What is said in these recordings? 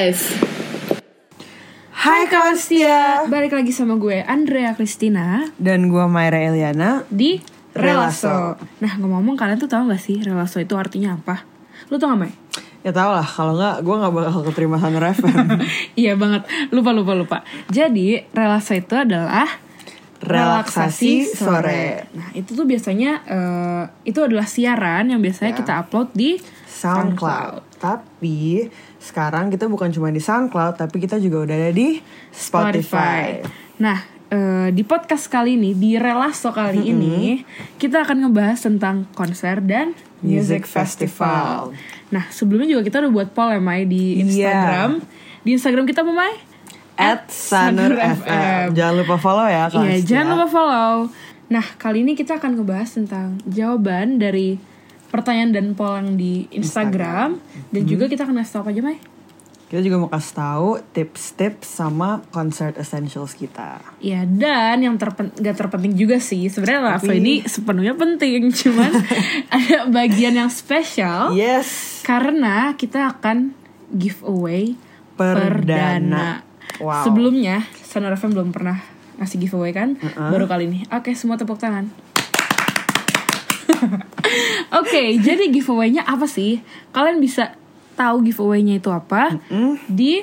Life. Hai kawan setia Balik lagi sama gue Andrea Christina Dan gue Myra Eliana di Relaso. Relaso. Nah ngomong-ngomong kalian tuh tahu gak sih Relaso itu artinya apa? Lu tau gak Mai? Ya tau lah kalau nggak gue nggak bakal keterima Sanur FM iya banget, lupa lupa lupa. Jadi Relaso itu adalah Relaksasi sore. Nah itu tuh biasanya eh, itu adalah siaran yang biasanya kita upload di SoundCloud Tapi sekarang kita bukan cuma di SoundCloud Tapi kita juga udah ada di Spotify, Nah, eh, di podcast kali ini, di Relaso kali ini, kita akan ngebahas tentang konser dan Music Festival. Nah, sebelumnya juga kita udah buat poll ya, Mai, di Iya. Instagram. Di Instagram kita apa, Mai? At Sanur FM Jangan lupa follow ya Iya, setia. jangan lupa follow. Nah, kali ini kita akan ngebahas tentang jawaban dari pertanyaan dan poll yang di Instagram. Dan juga kita akan ngasih tau apa aja, Mai? Kita juga mau kasih tahu tips-tips sama concert essentials kita Iya dan yang terpen gak terpenting juga sih sebenarnya Rafa ini sepenuhnya penting cuman ada bagian yang spesial Yes karena kita akan giveaway Perdana. perdana. Wow. Sebelumnya Sonar FM belum pernah ngasih giveaway kan baru kali ini. Oke semua tepuk tangan. Oke jadi giveaway-nya apa sih? Kalian bisa tahu giveaway-nya itu apa di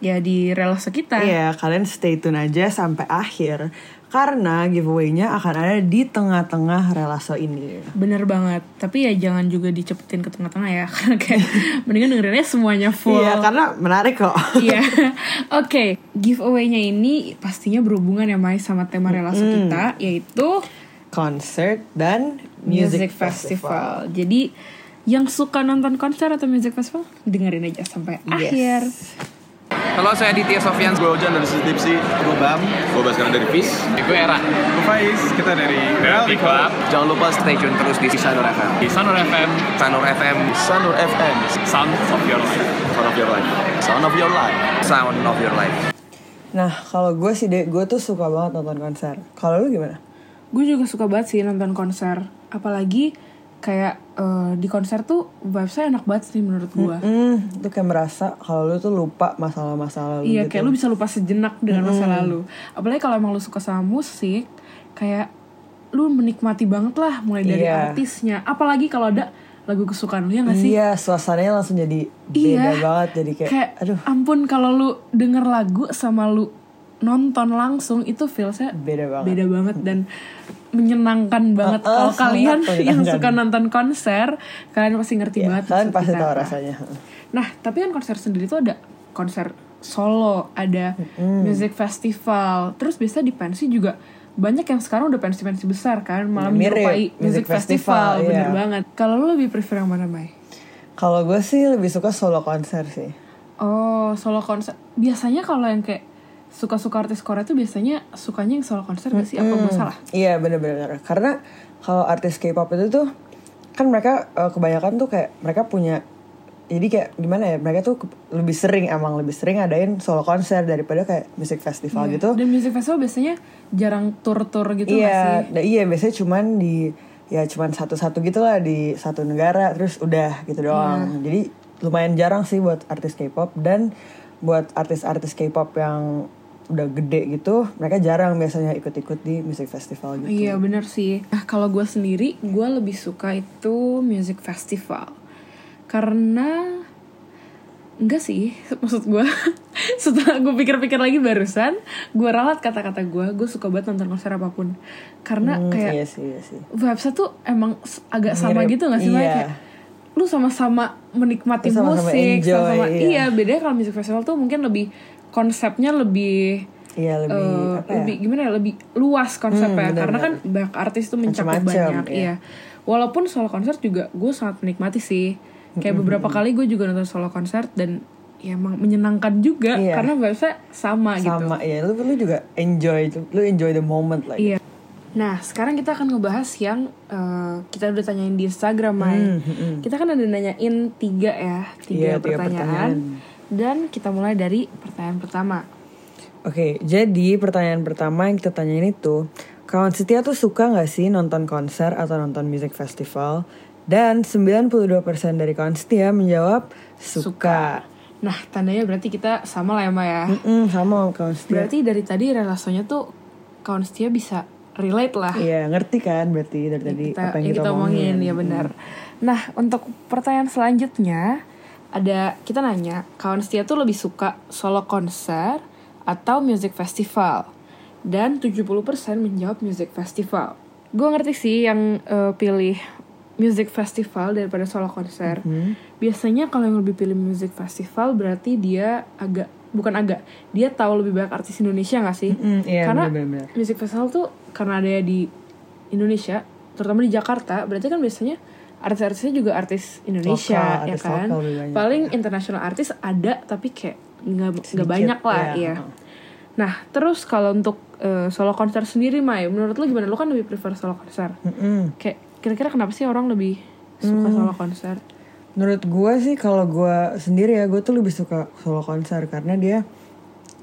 ya di relasi kita. Iya, kalian stay tune aja sampai akhir karena giveaway-nya akan ada di tengah-tengah relaso ini. Bener banget, tapi ya jangan juga dicepetin ke tengah-tengah ya Karena kayak mendingan dengerinnya semuanya full Iya, karena menarik kok. Iya, oke Giveaway-nya ini pastinya berhubungan ya Mai sama tema relasi kita Yaitu Concert dan Music, Festival. Jadi yang suka nonton konser atau music festival dengerin aja sampai akhir Halo, saya Aditya Sofian. Gue Ojan dari Sudipsi Gue Bam Gue Baskara dari Fish. Gue Era. Gue Faiz Kita dari Reality Club. Jangan lupa stay tune terus di Sanur FM. Di Sanur FM Sanur FM. Sanur FM Sound of your life Sound of your life Sound of your life Sound of your life. Nah, kalau gue sih, Dek, gue tuh suka banget nonton konser. Kalau lu gimana? Gue juga suka banget sih nonton konser Apalagi kayak eh, di konser tuh vibesnya enak banget sih menurut gue Hmm, itu kayak merasa kalau lu tuh lupa masalah-masalah lu Iya gitu. kayak lu bisa lupa sejenak dengan masa lalu Apalagi kalau emang lu suka sama musik Kayak lu menikmati banget lah Mulai dari Iya. artisnya Apalagi kalau ada lagu kesukaan lu ya gak sih? Iya, suasananya langsung jadi beda Iya. banget. Jadi kayak, Kayak aduh, ampun kalau lu denger lagu sama lu nonton langsung Itu feelsnya beda banget. beda banget dan menyenangkan banget Uh, uh, Kalau kalian yang suka nonton konser Kalian pasti ngerti Iya, banget kalian pasti kita tahu rasanya. Nah, tapi kan konser sendiri tuh ada konser solo, ada music festival. Terus biasa di pensi juga banyak yang sekarang udah pensi-pensi besar kan, malah Mirip, menyerupai music music festival, festival, bener iya. banget. Kalau lu lebih prefer yang mana, Mai? Kalau gue sih lebih suka solo konser sih. Oh, solo konser. Biasanya kalau yang kayak suka-suka artis Korea tuh biasanya sukanya yang solo konser gak sih? Apa gue salah? Iya bener-bener Karena kalau artis K-pop itu tuh Kan mereka eh, kebanyakan tuh kayak Mereka punya Jadi kayak gimana ya Mereka tuh lebih sering Emang lebih sering adain solo konser Daripada kayak music festival gitu Dan music festival biasanya jarang tur-tur gitu gak Iya sih? nah, Iya biasanya cuman di Ya cuman satu-satu gitu lah Di satu negara Terus udah gitu Iya. doang Jadi lumayan jarang sih buat artis K-pop Dan buat artis-artis K-pop yang udah gede gitu Mereka jarang biasanya ikut-ikut di music festival gitu Iya bener sih. Nah kalau gue sendiri, gue lebih suka itu music festival. Karena enggak sih, maksud gue setelah gue pikir-pikir lagi barusan, gue ralat kata-kata gue, gue suka banget nonton konser apa pun. Karena Hmm, kayak Iya sih, iya sih vibesnya tuh emang agak sama Mirip, gitu gak sih iya. Kayak lu sama-sama menikmati Lu sama-sama musik, sama-sama iya. iya. Bedanya kalau music festival tuh mungkin lebih konsepnya lebih Iya lebih eh, apa ya? lebih gimana ya? Lebih luas konsepnya. Hmm, karena kan banyak artis tuh mencakup Macam-macam, banyak iya. iya. Walaupun solo konser juga gue sangat menikmati sih. Kayak beberapa kali gue juga nonton solo konser dan ya emang menyenangkan juga Iya. karena biasanya sama, gitu. Sama ya lu lu juga enjoy lu enjoy the moment like iya. Nah sekarang kita akan ngebahas yang eh, kita udah tanyain di Instagram Mai. Kita kan ada nanyain tiga ya tiga Iya, tiga pertanyaan. Dan kita mulai dari pertanyaan pertama Oke, jadi pertanyaan pertama yang kita tanyain itu, kawan setia tuh suka nggak sih nonton konser atau nonton music festival? Dan 92% dari kawan setia menjawab suka. Nah, tandanya berarti kita sama lah ya, Ma ya. Mm, sama kawan setia. Berarti dari tadi relasinya tuh kawan setia bisa relate lah. Iya, ngerti kan berarti dari tadi kita, apa yang kita, omongin, omongin. ya benar. Nah, untuk pertanyaan selanjutnya ada kita nanya, kawan setia tuh lebih suka solo konser atau music festival? Dan 70% menjawab music festival. Gue ngerti sih yang eh, pilih music festival daripada solo konser. Mhm. Biasanya kalau yang lebih pilih music festival berarti dia agak bukan agak, dia tahu lebih banyak artis Indonesia gak sih? Mm, iya, karena bener-bener. music festival tuh karena ada di Indonesia, terutama di Jakarta, berarti kan biasanya artis-artisnya juga artis Indonesia Lokal, ya artis kan. Paling international artis ada tapi kayak nggak nggak banyak lah ya. ya. Nah, terus kalau untuk eh, solo konser sendiri Mai, menurut lu gimana? Lu kan lebih prefer solo konser. Mm-mm. Kayak kira-kira kenapa sih orang lebih suka Hmm. solo konser? Menurut gue sih kalau gue sendiri ya gue tuh lebih suka solo konser karena dia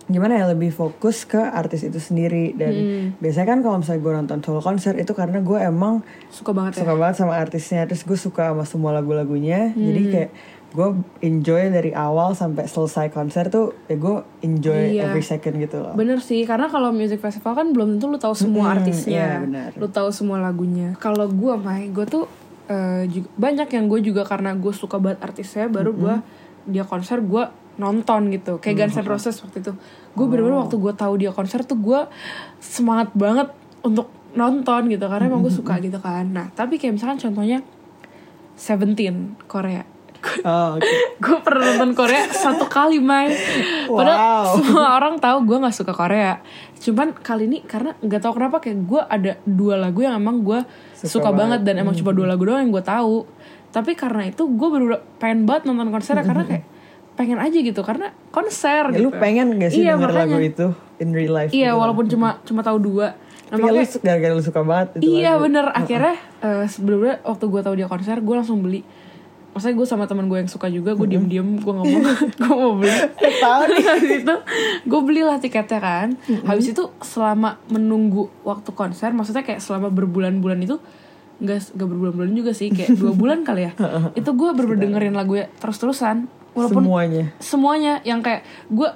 gimana ya lebih fokus ke artis itu sendiri dan Hmm. biasanya kan kalau misalnya gue nonton solo konser itu karena gue emang Suka banget ya. suka banget sama artisnya terus gue suka sama semua lagu-lagunya jadi Hmm. kayak gue enjoy dari awal sampai selesai konser tuh ya gue enjoy Iya. every second gitu loh Bener sih, karena kalau music festival kan belum tentu lu tahu semua Mm-mm, artisnya, iya, benar. lu tahu semua lagunya. Kalau gue, Mai, gue tuh eh, juga, banyak yang gue juga karena gue suka banget artisnya, baru gue dia konser gue nonton gitu, kayak Guns N' Roses waktu itu. Gue bener-bener waktu gue tahu dia konser tuh gue semangat banget untuk nonton gitu, karena emang gue suka gitu kan. Nah, tapi kayak misalkan contohnya Seventeen Korea. oh, oke gue pernah nonton Korea satu kali Mai padahal Wow. semua orang tahu gue nggak suka Korea cuman kali ini karena nggak tahu kenapa kayak gue ada dua lagu yang emang gue suka, Suka banget dan banget. emang cuma dua lagu doang yang gue tahu tapi karena itu gue baru pengen banget nonton konsernya karena kayak pengen aja gitu karena konser Ya, gitu. lu pengen gak sih Iya, denger makanya. lagu itu in real life iya gitu? walaupun cuma cuma tahu dua. Nah, Tapi ya lu gara-gara lu suka banget itu Iya lagu. bener. Akhirnya eh, sebelumnya waktu gue tahu dia konser gue langsung beli. Maksudnya gue sama teman gue yang suka juga gue diem diem gue ngomong gue mau beli. Tahu. Nih. habis itu gue belilah tiketnya kan. Habis itu selama menunggu waktu konser maksudnya kayak selama berbulan-bulan itu nggak nggak berbulan-bulan juga sih kayak dua bulan kali ya itu gue bener dengerin lagu terus-terusan walaupun semuanya. semuanya yang kayak gue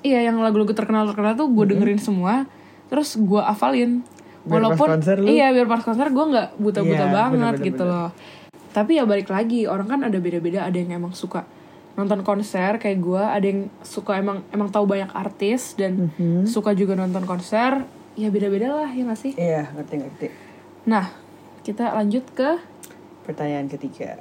iya yang lagu-lagu terkenal terkenal tuh gue dengerin semua terus gue hafalin. Biar pas walaupun konser lu- iya biar pas konser gue nggak buta-buta Iya, banget bener-bener, gitu bener. loh. Tapi ya balik lagi orang kan ada beda-beda ada yang emang suka nonton konser kayak gue ada yang suka emang emang tahu banyak artis dan Mhm. suka juga nonton konser. Ya beda-beda lah ya gak sih? Iya ngerti-ngerti nah kita lanjut ke pertanyaan ketiga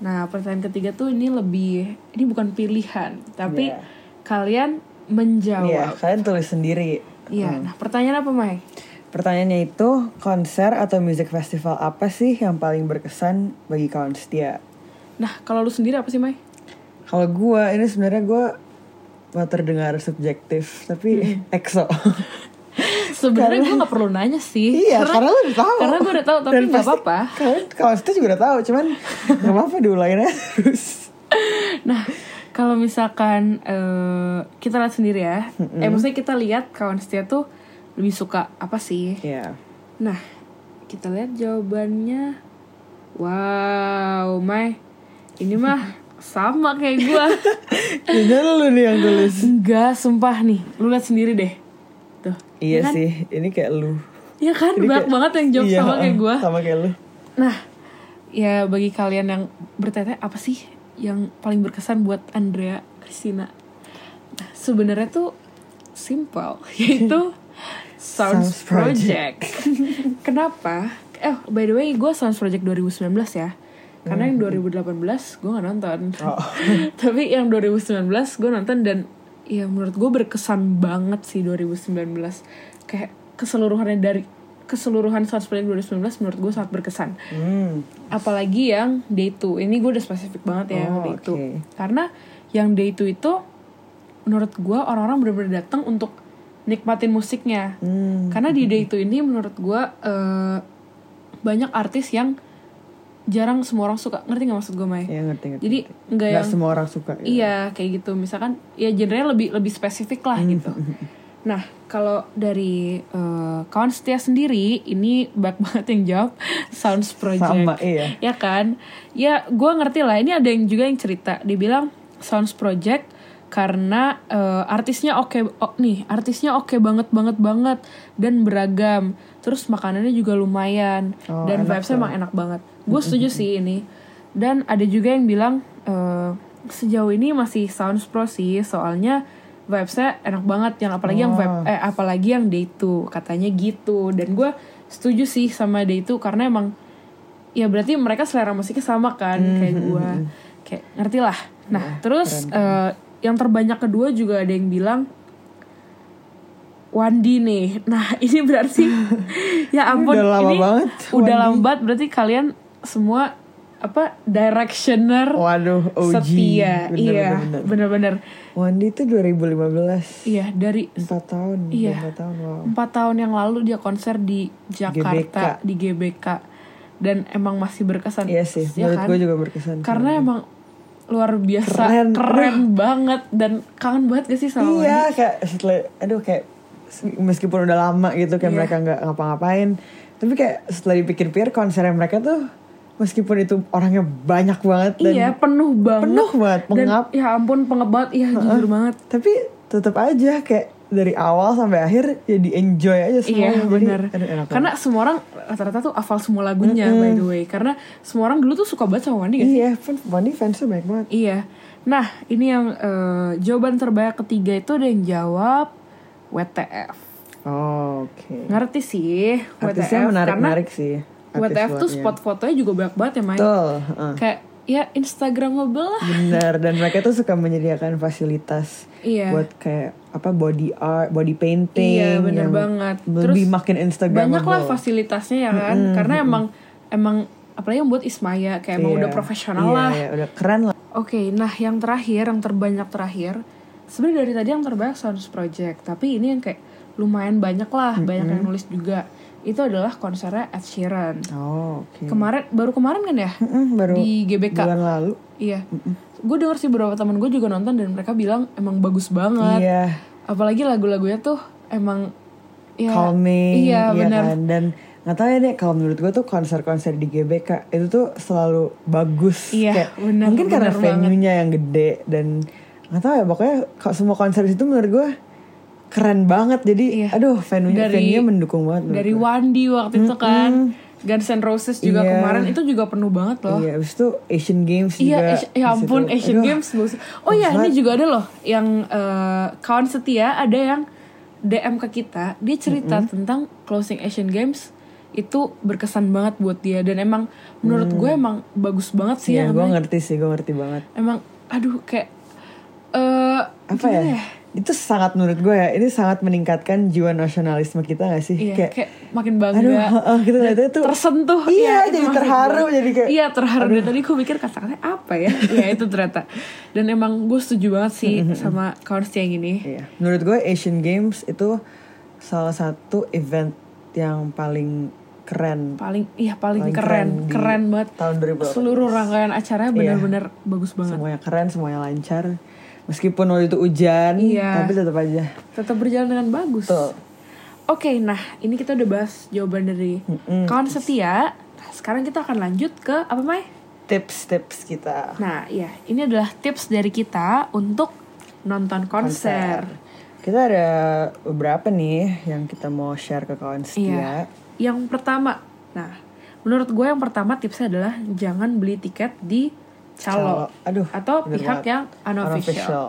Nah, pertanyaan ketiga tuh ini lebih ini bukan pilihan, tapi Iya. kalian Iya, menjawab. kalian tulis sendiri. Iya. Nah, pertanyaan apa, Mai? Pertanyaannya itu konser atau music festival apa sih yang paling berkesan bagi kawan setia? Nah, kalau lu sendiri apa sih, Mai? Kalau gue ini sebenarnya gue mau terdengar subjektif tapi EXO. Sebenarnya gue nggak perlu nanya sih. iya, karena, lu udah tahu. Karena gue udah tahu, tapi nggak apa-apa. Kawan setia juga udah tahu, cuman nggak apa-apa diulangin aja terus. Nah, kalau misalkan eh, kita lihat sendiri ya, eh maksudnya kita lihat kawan setia tuh lebih suka apa sih? Iya. Nah, kita lihat jawabannya. Wow, Mai, ini mah sama kayak gue. Jangan lu nih yang tulis. Enggak, sumpah nih. Lu lihat sendiri deh. Iya ya kan? sih, ini kayak lu. Iya kan, Ini banyak kayak- banget yang jawab Iya, sama kayak gue. Sama kayak lu. Nah, ya bagi kalian yang bertanya apa sih yang paling berkesan buat Andrea Christina? Nah, sebenarnya tuh simple, yaitu Sounds, Sounds Project. Project. Kenapa? Eh, by the way, gue Sounds Project 2019 ya. Karena yang 2018 gue gak nonton. Oh. Tapi yang 2019 gue nonton dan ya menurut gue berkesan banget sih 2019. Kayak keseluruhannya dari keseluruhan Sounds Project 2019 menurut gue sangat berkesan. Hmm. Apalagi yang day 2. Ini gue udah spesifik banget ya yang Oh, day 2. oke. Karena yang day 2 itu menurut gue orang-orang benar-benar datang untuk nikmatin musiknya. Hmm. Karena di day 2 ini menurut gue eh, banyak artis yang jarang semua orang suka. Ngerti gak maksud gue, Mai? Iya ngerti ngerti. Jadi nggak nggak yang semua orang suka. gitu. Iya kayak gitu misalkan ya genrenya lebih lebih spesifik lah Hmm. gitu. Nah kalau dari eh, kawan setia sendiri ini banyak banget yang jawab Sounds Project. Sama, iya. Ya kan? Ya gue ngerti lah ini ada yang juga yang cerita. Dia bilang Sounds Project karena eh, artisnya oke oh, nih artisnya oke banget banget banget dan beragam terus makanannya juga lumayan Oh, dan vibesnya emang enak banget gue setuju sih ini. Dan ada juga yang bilang eh, sejauh ini masih Sounds Pro sih soalnya vibesnya enak banget yang apalagi yang vibe eh apalagi yang day 2 katanya gitu. Dan gue setuju sih sama day 2 karena emang ya berarti mereka selera musiknya sama kan kayak gue kayak ngerti lah. Nah terus eh, yang terbanyak kedua juga ada yang bilang Wandi nih. Nah ini berarti ya ampun Udah lama ini banget, udah Wandi. banget berarti kalian semua apa directioner Waduh, OG. setia Bener, iya bener, bener. bener-bener Wandi itu 2015 iya dari 4 tahun Iya. 4 tahun wow empat tahun yang lalu dia konser di Jakarta GBK. di GBK dan emang masih berkesan Iya sih, ya menurut kan? gue juga berkesan karena emang luar biasa Keren. keren, banget dan kangen banget gak sih sama Iya, Wandi? kayak setelah aduh kayak meskipun udah lama gitu kayak Iya. mereka nggak ngapa-ngapain, tapi kayak setelah dipikir-pikir konsernya mereka tuh meskipun itu orangnya banyak banget dan iya penuh banget penuh banget, dan pengap. ya ampun pengap banget iya jujur banget tapi tetap aja kayak dari awal sampai akhir jadi enjoy aja. Iya Jadi, benar. aduh, enak Karena semua orang rata-rata tuh hafal semua lagunya by the way. Karena semua orang dulu tuh suka banget sama Wandi sih? Iya, Wandi fansnya banyak banget. Iya. Nah ini yang eh, jawaban terbanyak ketiga itu ada yang jawab WTF. Oh, oke. Ngerti sih Artisnya WTF menarik-menarik sih. WTF tuh spot fotonya juga banyak banget ya Mai. Betul. heeh. Kayak ya Instagramable lah. Benar dan mereka tuh suka menyediakan fasilitas Iya. buat kayak apa body art, body painting. Iya bener yang banget. Lebih makin Instagramable. banyak lah fasilitasnya ya kan. Karena emang emang apalagi yang buat Ismaya kayak emang Iya. udah profesional Iya, lah. iya, udah keren lah. Oke, nah yang terakhir, yang terbanyak terakhir, sebenarnya dari tadi yang terbanyak Sounds Project, tapi ini yang kayak lumayan banyak lah, banyak yang nulis juga. Itu adalah konsernya Ed Sheeran. Oh, oke. Kemarin, baru kemarin kan ya? Mm-mm, baru Di GBK. bulan lalu. Iya. Gue denger sih beberapa temen gue juga nonton dan mereka bilang emang bagus banget. Iya. Apalagi lagu-lagunya tuh emang ya calming Iya, iya benar. kan dan nggak tahu ya deh kalau menurut gue tuh konser-konser di GBK itu tuh selalu bagus Iya, Kayak, mungkin karena benar banget. venue-nya yang gede dan nggak tahu ya pokoknya kalau semua konser itu menurut gue keren banget jadi Iya. aduh venue-nya Dari- venue mendukung banget Dari. Wandi waktu itu kan. Guns N' Roses juga Iya. kemarin itu juga penuh banget loh. iya abis itu Asian Games Iya, juga Asi- ya ampun situ. Asian Aduh, Games bagus. Oh iya, ini juga ada loh yang eh, kawan setia ada yang DM ke kita, dia cerita tentang closing Asian Games itu berkesan banget buat dia dan emang menurut gue emang bagus banget sih Mm. Iya ya. gue ngerti sih gue ngerti banget Emang aduh kayak eh apa gimana ya? Itu sangat menurut gue ya ini sangat meningkatkan jiwa nasionalisme kita gak sih? Iya, kayak, makin bangga. aduh heeh, gitu lihatnya tuh tersentuh. Iya, itu jadi terharu, gue. jadi kayak- iya terharu. Dari tadi gue mikir kata-katanya apa ya? Ya itu ternyata. Dan emang gue setuju banget sih sama kawan yang ini. Iya. Menurut gue Asian Games itu salah satu event yang paling keren. Paling iya paling, Paling keren. keren keren, banget. tahun 2018. seluruh rangkaian acaranya Iya. benar-benar bagus banget. Semuanya keren semuanya lancar meskipun waktu itu hujan Iya. tapi tetap aja tetap berjalan dengan bagus Betul. oke nah ini kita udah bahas jawaban dari kawan setia Nah, sekarang kita akan lanjut ke apa Mai? tips-tips kita Nah, iya, ini adalah tips dari kita untuk nonton konser. kita ada beberapa nih yang kita mau share ke kawan Iya. setia Yang pertama, nah, menurut gue yang pertama tipsnya adalah jangan beli tiket di calo, Calo. Aduh, atau pihak banget. yang unofficial. Unofficial.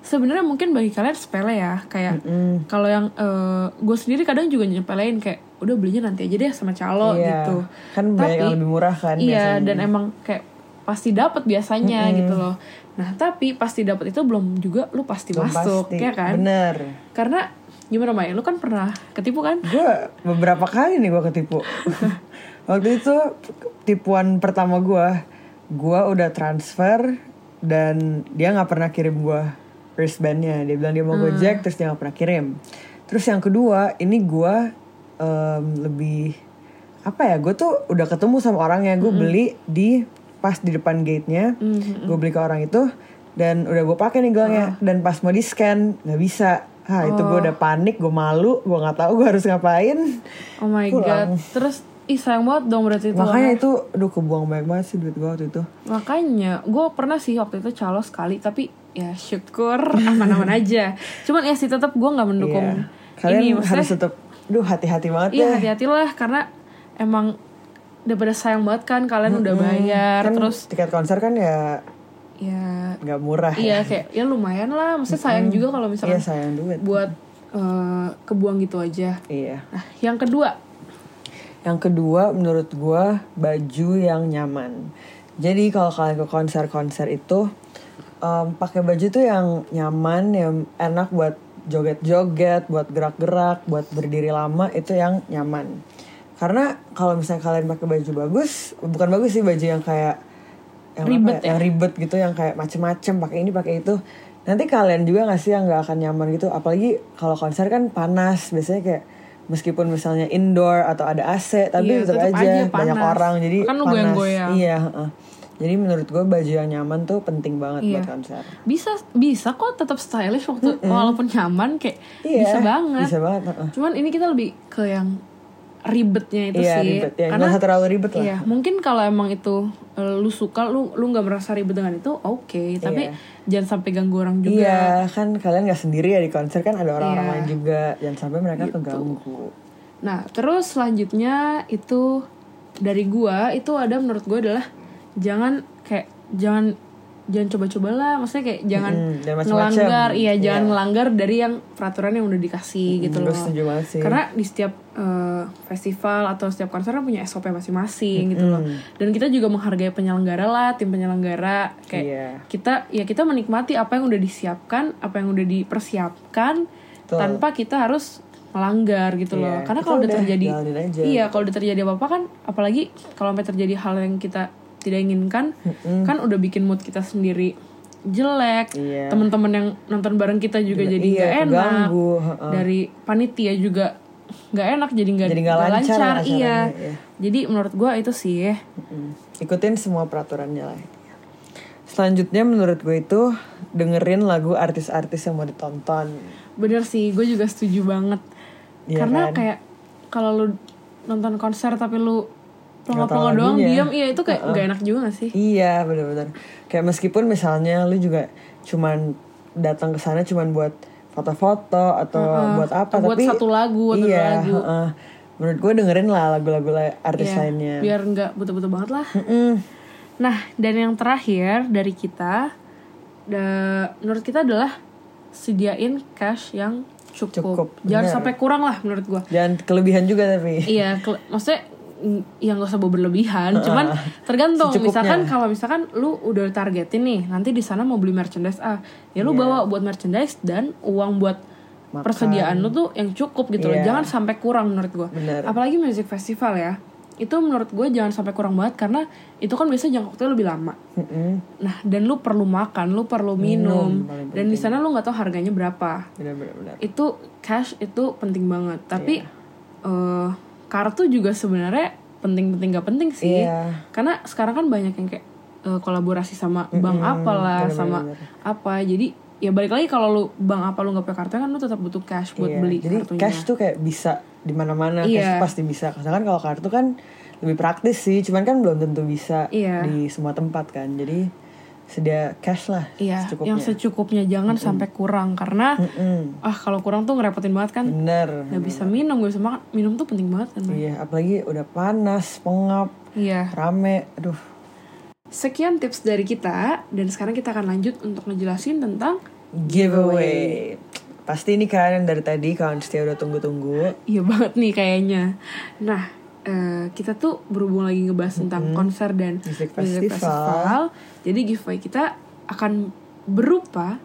Sebenarnya mungkin bagi kalian sepele ya, kayak kalau yang eh, gue sendiri kadang juga nyepelein kayak udah belinya nanti aja deh sama calo Iya. gitu. kan banyak yang lebih murah kan Iya, biasanya. dan emang kayak pasti dapat biasanya gitu loh. Nah, tapi pasti dapat itu belum juga lu pasti Belum masuk, pasti. ya kan? bener Karena gimana Mai? Lu kan pernah ketipu kan? gue beberapa kali nih gue ketipu waktu itu tipuan pertama gue gue udah transfer dan dia nggak pernah kirim gue wristbandnya. Dia bilang dia mau gojek terus dia nggak pernah kirim. Terus yang kedua ini gue em, lebih apa ya gue tuh udah ketemu sama orangnya. Gue beli di pas di depan gate-nya. Gue beli ke orang itu dan udah gue pakai nih gelangnya. Dan pas mau di scan nggak bisa. Ah itu gue udah panik gue malu gue nggak tahu gue harus ngapain. Oh my Pulang. god. Terus ih sayang banget dong berarti itu. makanya itu aduh kebuang banyak banget sih duit gue waktu itu Makanya gue pernah sih waktu itu calo sekali tapi ya syukur aman-aman aja cuman ya sih tetap gue nggak mendukung Iya. Kalian ini maksudnya harus tetap, duh hati-hati banget iya ya. hati-hatilah karena emang daripada sayang banget kan kalian udah bayar Kan terus tiket konser kan ya ya nggak murah iya ya. kayak ya lumayan lah maksudnya sayang juga kalau Iya misalkan sayang duit. buat eh, kebuang gitu aja Iya. nah yang kedua Yang kedua menurut gua baju yang nyaman. Jadi kalau kalian ke konser-konser itu em, pakai baju tuh yang nyaman, yang enak buat joget-joget, buat gerak-gerak, buat berdiri lama itu yang nyaman. Karena kalau misalnya kalian pakai baju bagus, bukan bagus sih baju yang kayak yang apa Ribet ya? yang ribet gitu, yang kayak macem-macem pakai ini pakai itu. Nanti kalian juga nggak sih yang nggak akan nyaman gitu. Apalagi kalau konser kan panas, biasanya kayak meskipun misalnya indoor atau ada AC, tapi Iya, tetap tetap aja, aja banyak orang jadi Kan lu panas. goyang-goyang. Iya. heeh. Jadi menurut gue baju yang nyaman tuh penting banget Iya. buat konser. bisa bisa kok tetap stylish waktu walaupun nyaman kayak Iya, bisa banget Bisa banget. heeh. cuman ini kita lebih ke yang ribetnya itu Iya sih ribet ya, karena nggak terlalu ribet lah. iya mungkin kalau emang itu eh, lu suka lu lu nggak merasa ribet dengan itu oke tapi Iya. jangan sampai ganggu orang juga Iya, kan kalian nggak sendiri ya di konser kan ada orang-orang Iya. lain juga, jangan sampai mereka keganggu. nah terus selanjutnya itu dari gua itu ada menurut gua adalah jangan kayak jangan jangan coba-coba lah maksudnya kayak jangan jangan macem-macem. ngelanggar iya jangan Iya. ngelanggar dari yang peraturan yang udah dikasih gitu gue loh sih. karena di setiap eh, festival atau setiap konser kan punya SOP masing-masing gitu loh dan kita juga menghargai penyelenggara lah tim penyelenggara kayak Iya. kita ya kita menikmati apa yang udah disiapkan apa yang udah dipersiapkan Betul. tanpa kita harus melanggar gitu loh Iya, karena kalau udah terjadi aja. iya kalau udah terjadi apa apa kan apalagi kalau sampai terjadi hal yang kita tidak inginkan kan udah bikin mood kita sendiri jelek Iya. teman-teman yang nonton bareng kita juga jadi iya, nggak enak keganggu, heeh. dari panitia juga nggak enak jadi nggak Jadi nggak lancar lancar, iya iya. jadi menurut gua itu sih Mm. Ikutin semua peraturannya lah. Selanjutnya menurut gue itu dengerin lagu artis-artis yang mau ditonton. bener sih gue juga setuju banget Iya karena kan? kayak kalau lu nonton konser tapi lu Nggak tahu pelongo doang diam iya itu kayak nggak enak juga gak sih Iya benar-benar. Kayak meskipun misalnya lu juga cuman datang ke sana cuman buat foto-foto atau buat apa Buat tapi satu lagu atau iya, lagu. heeh. Menurut gue dengerin lah lagu-lagu la- artis Iya, lainnya. biar nggak butuh-butuh banget lah Mm-mm. nah dan yang terakhir dari kita da- menurut kita adalah sediain cash yang cukup, Cukup, jangan bener. sampai kurang lah menurut gua Jangan kelebihan juga tapi. iya maksudnya mm, ya nggak usah bawa berlebihan cuman tergantung Secukupnya. misalkan kalau misalkan lu udah targetin nih nanti di sana mau beli merchandise ah ya lu Iya. bawa buat merchandise dan uang buat Makan. persediaan lu tuh yang cukup gitu loh Iya. jangan sampai kurang menurut gua Bener. apalagi music festival ya itu menurut gue jangan sampai kurang banget karena itu kan biasanya jangka waktunya lebih lama Mm-mm. nah dan lu perlu makan lu perlu minum, Minum, dan di sana lu nggak tahu harganya berapa Benar-benar. benar. itu cash itu penting banget tapi Iya. eh, kartu juga sebenarnya penting-penting gak penting sih Iya. karena sekarang kan banyak yang kayak eh, kolaborasi sama bank apalah bener-bener, sama bener. apa jadi ya balik lagi kalau lu bank apa lu nggak punya kartu kan lu tetap butuh cash buat Iya, beli Jadi kartunya cash tuh kayak bisa di mana-mana, Iya. cash pasti bisa. Sedangkan kalau kartu kan lebih praktis sih, cuman kan belum tentu bisa Iya. di semua tempat kan. Jadi sedia cash lah iya secukupnya. yang secukupnya jangan sampai kurang karena Mm-mm. ah kalau kurang tuh ngerepotin banget kan Bener. nggak bisa minum gak bisa makan minum tuh penting banget kan? Iya, apalagi udah panas, pengap, iya rame, aduh. sekian tips dari kita dan sekarang kita akan lanjut untuk ngejelasin tentang Giveaway. Pasti ini yang dari tadi kawan setia udah tunggu-tunggu. Iya banget nih kayaknya. Nah, eh, kita tuh berhubung lagi ngebahas tentang konser dan Music music festival. Jadi giveaway kita akan berupa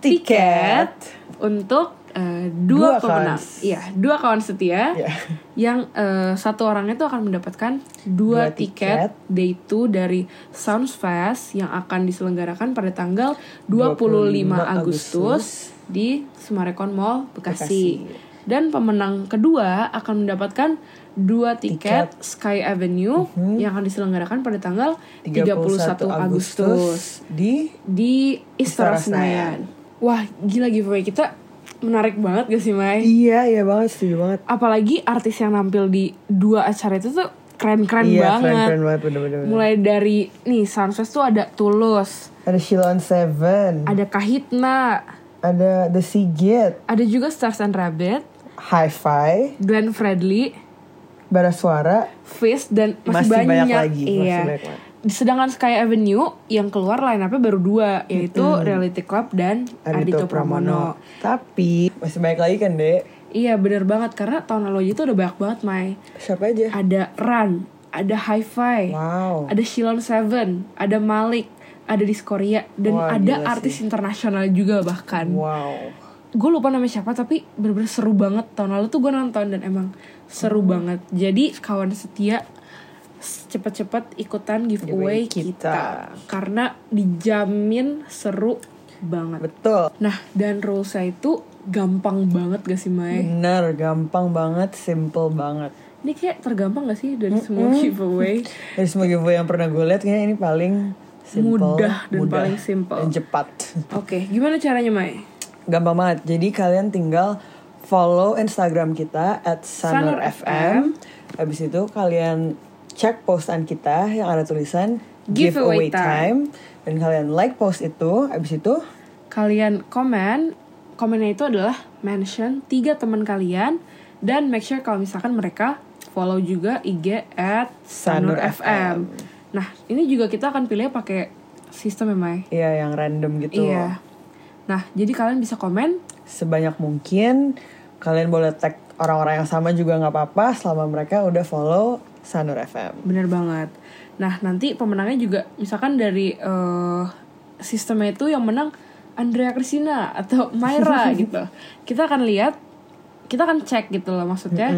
Tiket. untuk eh, dua, Dua pemenang. Iya, dua kawan setia. Iya. Yang eh, satu orangnya tuh akan mendapatkan dua, Dua tiket, tiket. day 2 dari Sounds Fest yang akan diselenggarakan pada tanggal 25, 25 Agustus di Sumarekon Mall Bekasi. Bekasi. Dan pemenang kedua akan mendapatkan dua tiket, Sky Avenue yang akan diselenggarakan pada tanggal 31, 31 Agustus di di Istora Senayan. Wah, gila giveaway kita menarik banget gak sih, Mai? Iya, iya banget, setuju banget. Apalagi artis yang nampil di dua acara itu tuh keren-keren Iya banget. keren-keren banget bener-bener. Mulai dari nih Sunfest tuh ada Tulus, Ada Shilon Seven, ada Kahitna, ada The Sigit, ada juga Stars and Rabbit, Hi-Fi, Glenn Fredly, Bara Suara, Fizz dan masih, Masih banyak banyak, lagi, masih Iya. banyak lagi. Sedangkan Sky Avenue yang keluar line up baru dua yaitu Reality Club dan Adito Adito Pramono. Tapi masih banyak lagi kan dek? Iya bener banget karena tahun lalu itu udah banyak banget Mai. Siapa aja? Ada Run, ada Hi-Fi, Wow. ada Shilon Seven, ada Malik, ada Diskoria dan Wah, ada artis sih. internasional juga bahkan. Wow. Gue lupa namanya siapa tapi bener-bener seru banget tahun lalu tuh gue nonton dan emang seru Hmm. banget. Jadi kawan setia cepet-cepet ikutan giveaway kita. kita. karena dijamin seru banget. Betul. Nah dan rulesnya itu gampang banget gak sih Mai? Bener, gampang banget, simple banget. Ini kayak tergampang gak sih dari semua giveaway? Dari semua giveaway yang pernah gue lihat kayaknya ini paling simple, Mudah dan paling simple. dan cepat. Oke, gimana caranya Mai? Gampang banget. Jadi kalian tinggal follow Instagram kita at Sanur sanurfm. Habis itu kalian cek postan kita yang ada tulisan Giveaway giveaway time. Dan kalian like post itu. Habis itu Kalian komen, komennya itu adalah mention tiga teman kalian dan make sure kalau misalkan mereka follow juga IG at Sanur Sanur FM. Nah, ini juga kita akan pilih pakai sistem ya, Mai? ya yang random gitu. Iya. Nah, jadi kalian bisa komen Sebanyak mungkin kalian boleh tag orang-orang yang sama juga nggak apa-apa selama mereka udah follow Sanur FM. Bener banget. Nah, nanti pemenangnya juga misalkan dari eh, sistemnya itu yang menang Andrea Christina atau Myra gitu. Kita akan lihat, kita akan cek gitu loh maksudnya.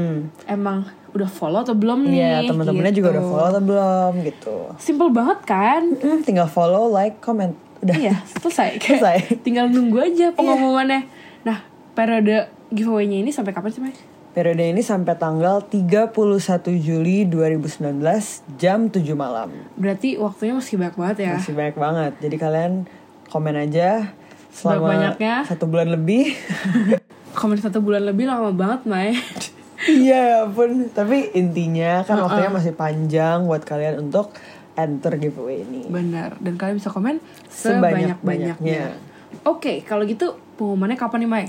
Emang udah follow atau belum nih? Iya, teman-temannya juga gitu. udah follow atau belum gitu. Simple banget kan? Hmm, tinggal follow, like, comment. Udah. iya, selesai. Kayak Selesai. Tinggal nunggu aja pengumumannya. Nah, periode giveaway-nya ini sampai kapan sih, Mai? Periode ini sampai tanggal 31 Juli 2019 jam 7 malam. Berarti waktunya masih banyak banget ya. Masih banyak banget. Jadi kalian komen aja selama Sebanyak-banyaknya. satu bulan lebih. Komen satu bulan lebih lama banget, Mai. Iya pun. Tapi intinya kan waktunya masih panjang buat kalian untuk enter giveaway ini. Benar. Dan kalian bisa komen Sebanyak-banyaknya. Oke, kalau gitu pengumumannya kapan nih, Mai?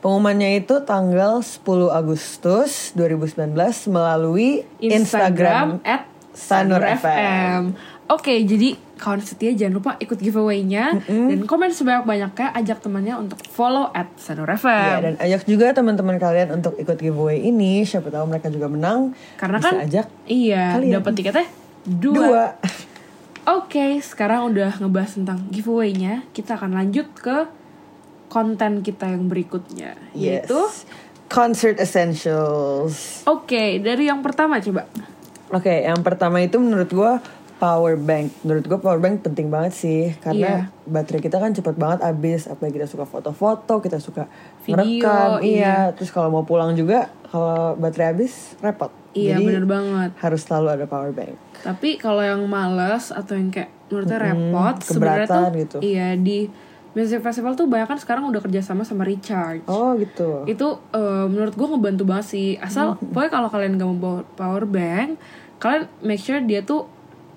Pengumumannya itu tanggal 10 Agustus 2019 melalui Instagram, at Sanur Sanur FM. FM. Oke, jadi kawan setia jangan lupa ikut giveaway-nya dan komen sebanyak-banyaknya ajak temannya untuk follow at Sanur Ya, FM. dan ajak juga teman-teman kalian untuk ikut giveaway ini. Siapa tahu mereka juga menang. Karena Bisa kan ajak iya, dapat tiketnya dua. dua. Oke, sekarang udah ngebahas tentang giveaway-nya, kita akan lanjut ke konten kita yang berikutnya, Yes. yaitu Concert Essentials. Oke, dari yang pertama coba. Oke, yang pertama itu menurut gua power bank. Menurut gua power bank penting banget sih karena Iya. baterai kita kan cepet banget habis. Apalagi kita suka foto-foto, kita suka Video, ngerekam. iya. Iya. Terus kalau mau pulang juga kalau baterai habis repot. Iya, Jadi, bener banget. Harus selalu ada power bank. Tapi kalau yang males atau yang kayak menurutnya repot, sebenarnya tuh gitu. iya di music festival tuh banyak kan sekarang udah kerjasama sama Recharge. Oh gitu. Itu eh, menurut gue ngebantu banget sih. Asal pokoknya kalau kalian gak mau bawa power bank, kalian make sure dia tuh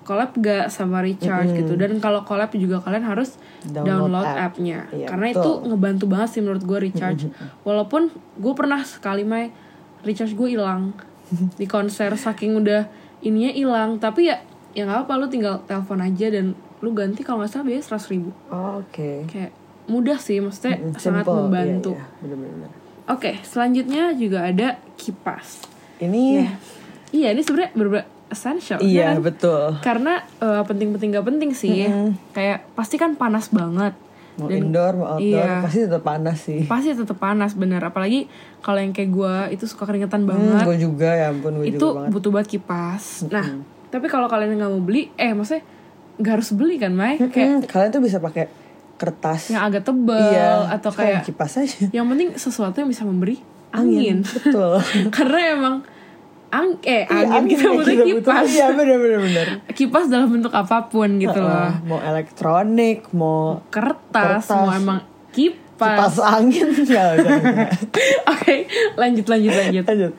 collab gak sama Recharge gitu. Dan kalau collab juga kalian harus Download download, app. app-nya. Iya, Karena betul. itu ngebantu banget sih menurut gue Recharge. Walaupun gue pernah sekali main Recharge gue hilang di konser saking udah ininya hilang. Tapi ya ya nggak apa lu tinggal telepon aja dan lu ganti kalau nggak salah biasanya seratus ribu. Oh, Oke. Kayak mudah sih, maksudnya Mm, sangat simple. membantu. Iya, iya. Bener-bener. Oke, selanjutnya juga ada kipas. Ini Iya, ini sebenarnya bener essential. ya iya kan? betul. Karena eh, penting-penting gak penting sih. Kayak pasti kan panas banget. Mau Dan- indoor mau outdoor iya. pasti tetap panas sih. Pasti tetap panas bener. Apalagi kalau yang kayak gue itu suka keringetan Hmm, banget. gue juga ya ampun gue itu juga banget. butuh banget kipas. Nah, tapi kalau kalian nggak mau beli, eh maksudnya nggak harus beli kan, Mai? Kayak Hmm, kalian tuh bisa pakai kertas. yang agak tebel iya. atau kayak kipas aja. yang penting sesuatu yang bisa memberi angin. Betul. Karena emang ang eh Iya, angin kita yang butuh kita kipas. Iya bener bener bener. kipas dalam bentuk apa pun gitu loh. Heeh, mau elektronik, mau Kertas, Kertas. mau emang kipas. kipas angin ya. Oke, lanjut lanjut lanjut. Lanjut.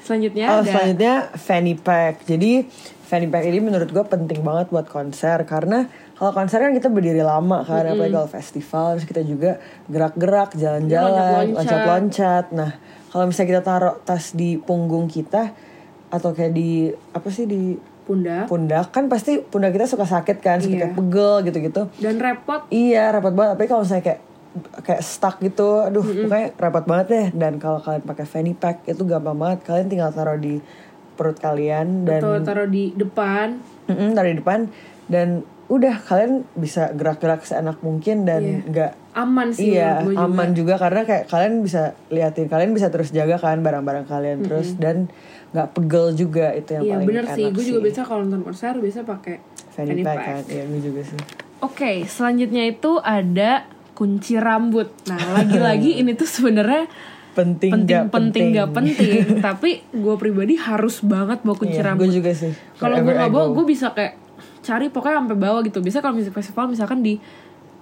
selanjutnya Oh, ada selanjutnya fanny pack. Jadi fanny pack ini menurut gue penting banget buat konser karena kalau konser kan kita berdiri lama kan, apalagi kalau festival terus kita juga gerak-gerak, jalan-jalan, Loncat-loncat. loncat-loncat. Nah, kalau misalnya kita taruh tas di punggung kita atau kayak di apa sih di pundak pundak kan pasti pundak kita suka sakit kan, suka Iya. kayak pegel gitu-gitu. dan repot Iya repot banget. Tapi kalau misalnya kayak kayak stuck gitu, aduh pokoknya repot banget deh. Dan kalau kalian pakai fanny pack itu gampang banget. Kalian tinggal taruh di perut kalian dan atau taruh di depan Mm-mm, taruh di depan dan udah kalian bisa gerak-gerak seenak mungkin dan Iya. nggak aman sih iya gue juga. aman juga karena kayak kalian bisa liatin kalian bisa terus jaga kan barang-barang kalian terus dan nggak pegel juga itu yang Iya paling bener sih, enak gue juga biasa kalau nonton konser biasa pakai fanny, fanny pack, pack. kan iya gue juga sih Oke, selanjutnya itu ada kunci rambut. Nah, lagi-lagi ini tuh sebenarnya penting penting nggak penting nggak penting, tapi gue pribadi harus banget bawa kunci Iya, rambut. gue juga sih Kalau gue nggak bawa, gue bisa kayak cari pokoknya sampai bawah gitu. Bisa kalau music festival misalkan di,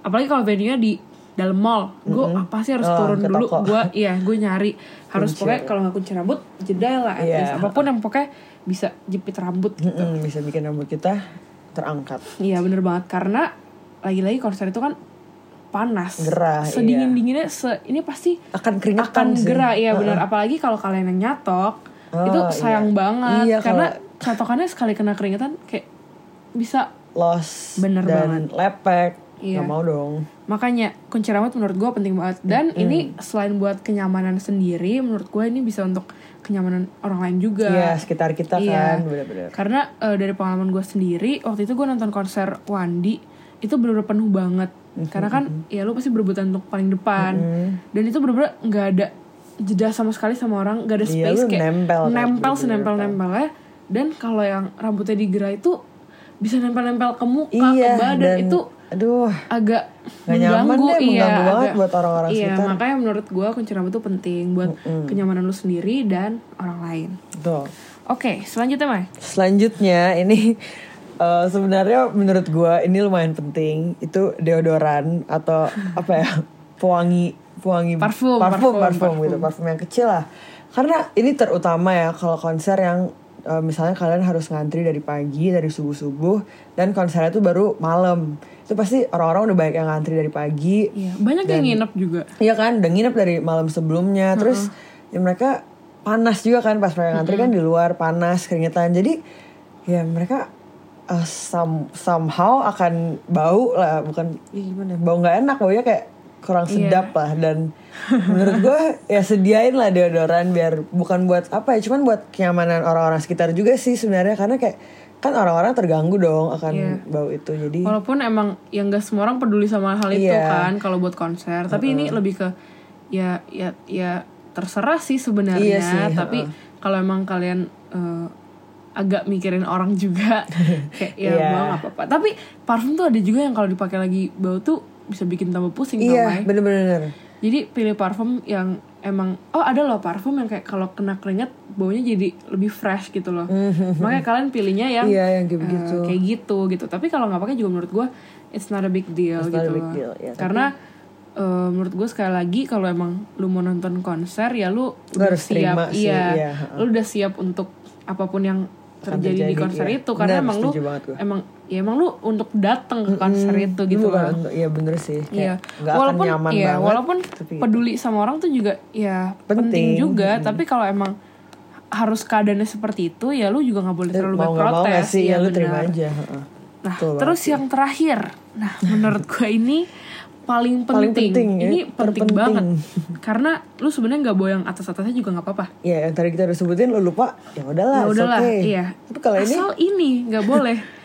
apalagi kalau venue-nya di dalam mall, gue pasti harus Oh, turun dulu. Gue, iya, gue nyari harus Kunci. pokoknya kalau nggak kunci rambut, jeda lah. at Iya. least. Apa pun yang pokoknya bisa jepit rambut gitu. Mm-mm, bisa bikin rambut kita terangkat Iya bener banget karena lagi-lagi konser itu kan panas, Gerah, iya. sedingin dinginnya se ini pasti akan keringetan akan sih. gerah ya Heeh. bener apalagi kalau kalian yang nyatok Oh, itu iya. sayang banget Iya, karena kalau- catokannya sekali kena keringetan kayak bisa loss Bener dan lepek Iya. nggak mau dong makanya kunci rambut menurut gue penting banget dan ini selain buat kenyamanan sendiri menurut gue ini bisa untuk kenyamanan orang lain juga Iya sekitar kita Iya. kan bener-bener Karena eh, dari pengalaman gue sendiri, waktu itu gue nonton konser Wandi itu bener-bener penuh banget. Mhm, Karena kan ya lu pasti berebutan untuk paling depan. Dan itu bener-bener nggak ada jeda sama sekali sama orang, nggak ada Iya, space lu kayak nempel kan, nempel bener-bener senempel nempelnya. Dan kalau yang rambutnya digerai itu bisa nempel-nempel ke muka, iya ke badan dan itu aduh agak Nggak nyaman mengganggu, deh, iya, mengganggu banget agak- buat orang-orang iya, sekitar. makanya menurut gue kunci rambut itu penting buat kenyamanan lu sendiri dan orang lain. tuh Oke, selanjutnya Mai. selanjutnya ini eh, sebenarnya menurut gua ini lumayan penting itu deodoran atau apa ya pewangi pewangi Parfum, parfum parfum, parfum, parfum. gitu parfum yang kecil lah karena ini terutama ya kalau konser yang eh, misalnya kalian harus ngantri dari pagi dari subuh subuh dan konsernya tuh baru malam itu pasti orang-orang udah banyak yang ngantri dari pagi Iya, banyak yang nginep juga. Iya kan, udah nginep dari malam sebelumnya. Terus ya mereka panas juga kan pas mereka ngantri kan di luar panas keringetan. Jadi ya mereka uh, some- somehow akan bau lah, bukan ya gimana? Bau nggak enak, baunya kayak kurang sedap lah dan menurut gue ya sediain lah deodoran biar bukan buat apa ya cuman buat kenyamanan orang-orang sekitar juga sih sebenarnya karena kayak kan orang-orang terganggu dong akan Iya. bau itu jadi Walaupun emang yang gak semua orang peduli sama hal itu Iya. kan kalau buat konser, tapi ini lebih ke ya ya ya terserah sih sebenarnya, Iya sih, tapi kalau emang kalian eh, agak mikirin orang juga kayak ya bau nggak apa-apa. Tapi parfum tuh ada juga yang kalau dipakai lagi bau tuh bisa bikin tambah pusing tau, iya Mai. bener-bener Jadi pilih parfum yang emang oh ada loh parfum yang kayak kalau kena keringat baunya jadi lebih fresh gitu loh. Makanya kalian pilihnya yang Iya, yang kayak eh, begitu. kayak gitu gitu. Tapi kalau nggak pakai juga menurut gue it's not a big deal It's gitu. a big loh. deal, ya, tapi- Karena eh, menurut gue sekali lagi kalau emang lu mau nonton konser ya lu, udah harus siap sih, iya, iya, lu udah siap untuk apa pun yang Akan terjadi, di terjadi, konser iya. itu karena Benar, emang lu emang ya emang lu untuk datang ke konser itu Lu gitu untuk- Iya bener sih Iya, Kayak nggak akan walaupun nyaman iya, banget walaupun peduli sama orang tuh juga ya penting, Penting. juga. Tapi kalau emang harus keadaannya seperti itu ya lu juga nggak boleh terlalu mau mau protes. nggak sih Iya, ya lu terima aja. Nah, Betul terus banget. yang terakhir, nah menurut gue ini paling penting. Paling penting, ya, ini penting terpenting. banget karena lu sebenarnya nggak bawa yang atas atasnya juga nggak apa-apa. ya yang tadi kita udah sebutin lu lupa ya udahlah Ya udahlah, okay. iya. tapi kalau ini Asal ini nggak boleh.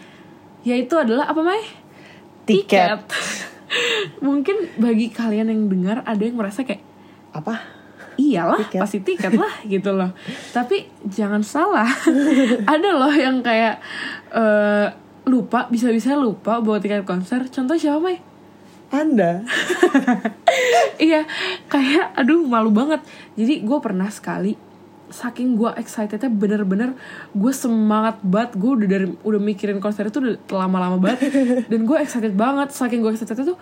Yaitu adalah apa Mai? tiket. Mungkin bagi kalian yang dengar ada yang merasa kayak apa? Iyalah Tiket. pasti tiket lah gitu loh. Tapi jangan salah ada loh yang kayak eh, lupa bisa-bisa lupa bawa tiket konser. Contoh siapa Mai? anda. Iya kayak aduh malu banget. Jadi gue pernah sekali saking gue excitednya bener-bener gue semangat banget. Gue udah dari udah mikirin konser itu udah lama-lama banget. Dan gue excited banget. Saking gue excited tuh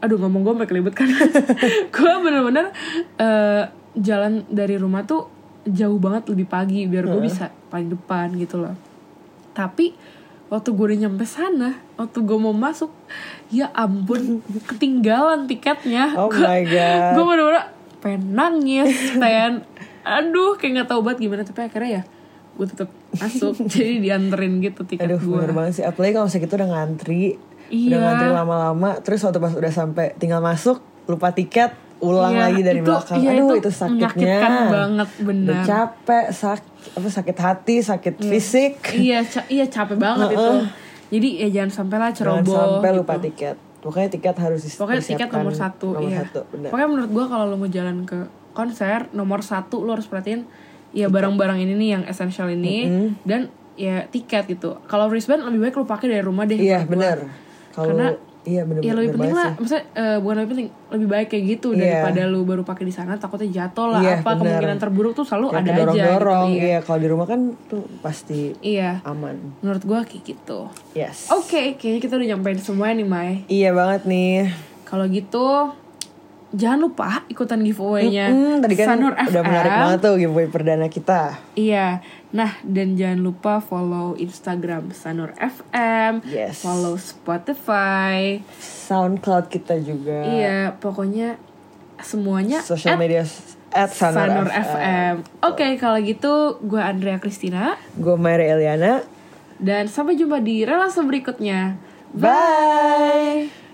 aduh ngomong gue sampai kelibet kan. Gue bener-bener eh, jalan dari rumah tuh jauh banget lebih pagi biar gue bisa paling depan gitu loh. Tapi waktu gue udah nyampe sana waktu gue mau masuk ya ampun ketinggalan tiketnya. Oh my God. gue bener-bener pengen nangis pengen aduh kayak nggak tahu banget gimana tapi akhirnya ya gue tetap masuk. Jadi dianterin gitu tiket Aduh gue bener banget sih. Apalagi kalau misalnya kita udah ngantri Udah Iya. ngantri lama-lama Terus waktu pas udah sampai tinggal masuk Lupa tiket Ulang Iya, lagi dari itu- belakang. iya, Aduh itu itu, sakitnya. banget, bener. Udah capek sak apa sakit hati Sakit fisik. Iya ca- iya capek banget itu. Jadi ya jangan sampai lah Jangan ceroboh sampai gitu. lupa tiket. Pokoknya tiket harus pokoknya tiket nomor satu Nomor iya. satu bener. pokoknya menurut gua kalau lo mau jalan ke konser nomor satu lo harus perhatiin ya barang-barang ini nih yang essential ini dan ya tiket gitu. Kalau wristband lebih baik lo pakai dari rumah deh Iya Kalau Karena Iya bener ya lebih penting lah sih. maksudnya eh, bukan lebih penting lebih baik kayak gitu Iya. daripada lu baru pakai di sana takutnya jatuh lah Iya, apa bener. kemungkinan terburuk tuh selalu ada aja kedorong-dorong, gitu, iya. Iya kalau di rumah kan tuh pasti iya. aman. Menurut gua kayak gitu. Yes. Oke kayaknya kita udah nyampein semua nih Mai. Iya banget nih. Kalau gitu jangan lupa ikutan giveaway-nya Hmm, tadi kan Sanur udah FM. menarik banget tuh giveaway perdana kita. Iya. Nah, dan jangan lupa follow Instagram Sanur FM, Yes. follow Spotify. SoundCloud kita juga. Iya, pokoknya semuanya Social at media at Sanur, Sanur FM. FM. Oke, kalau gitu gue Andrea Christina Gue Mary Eliana. dan sampai jumpa di relasi berikutnya. Bye.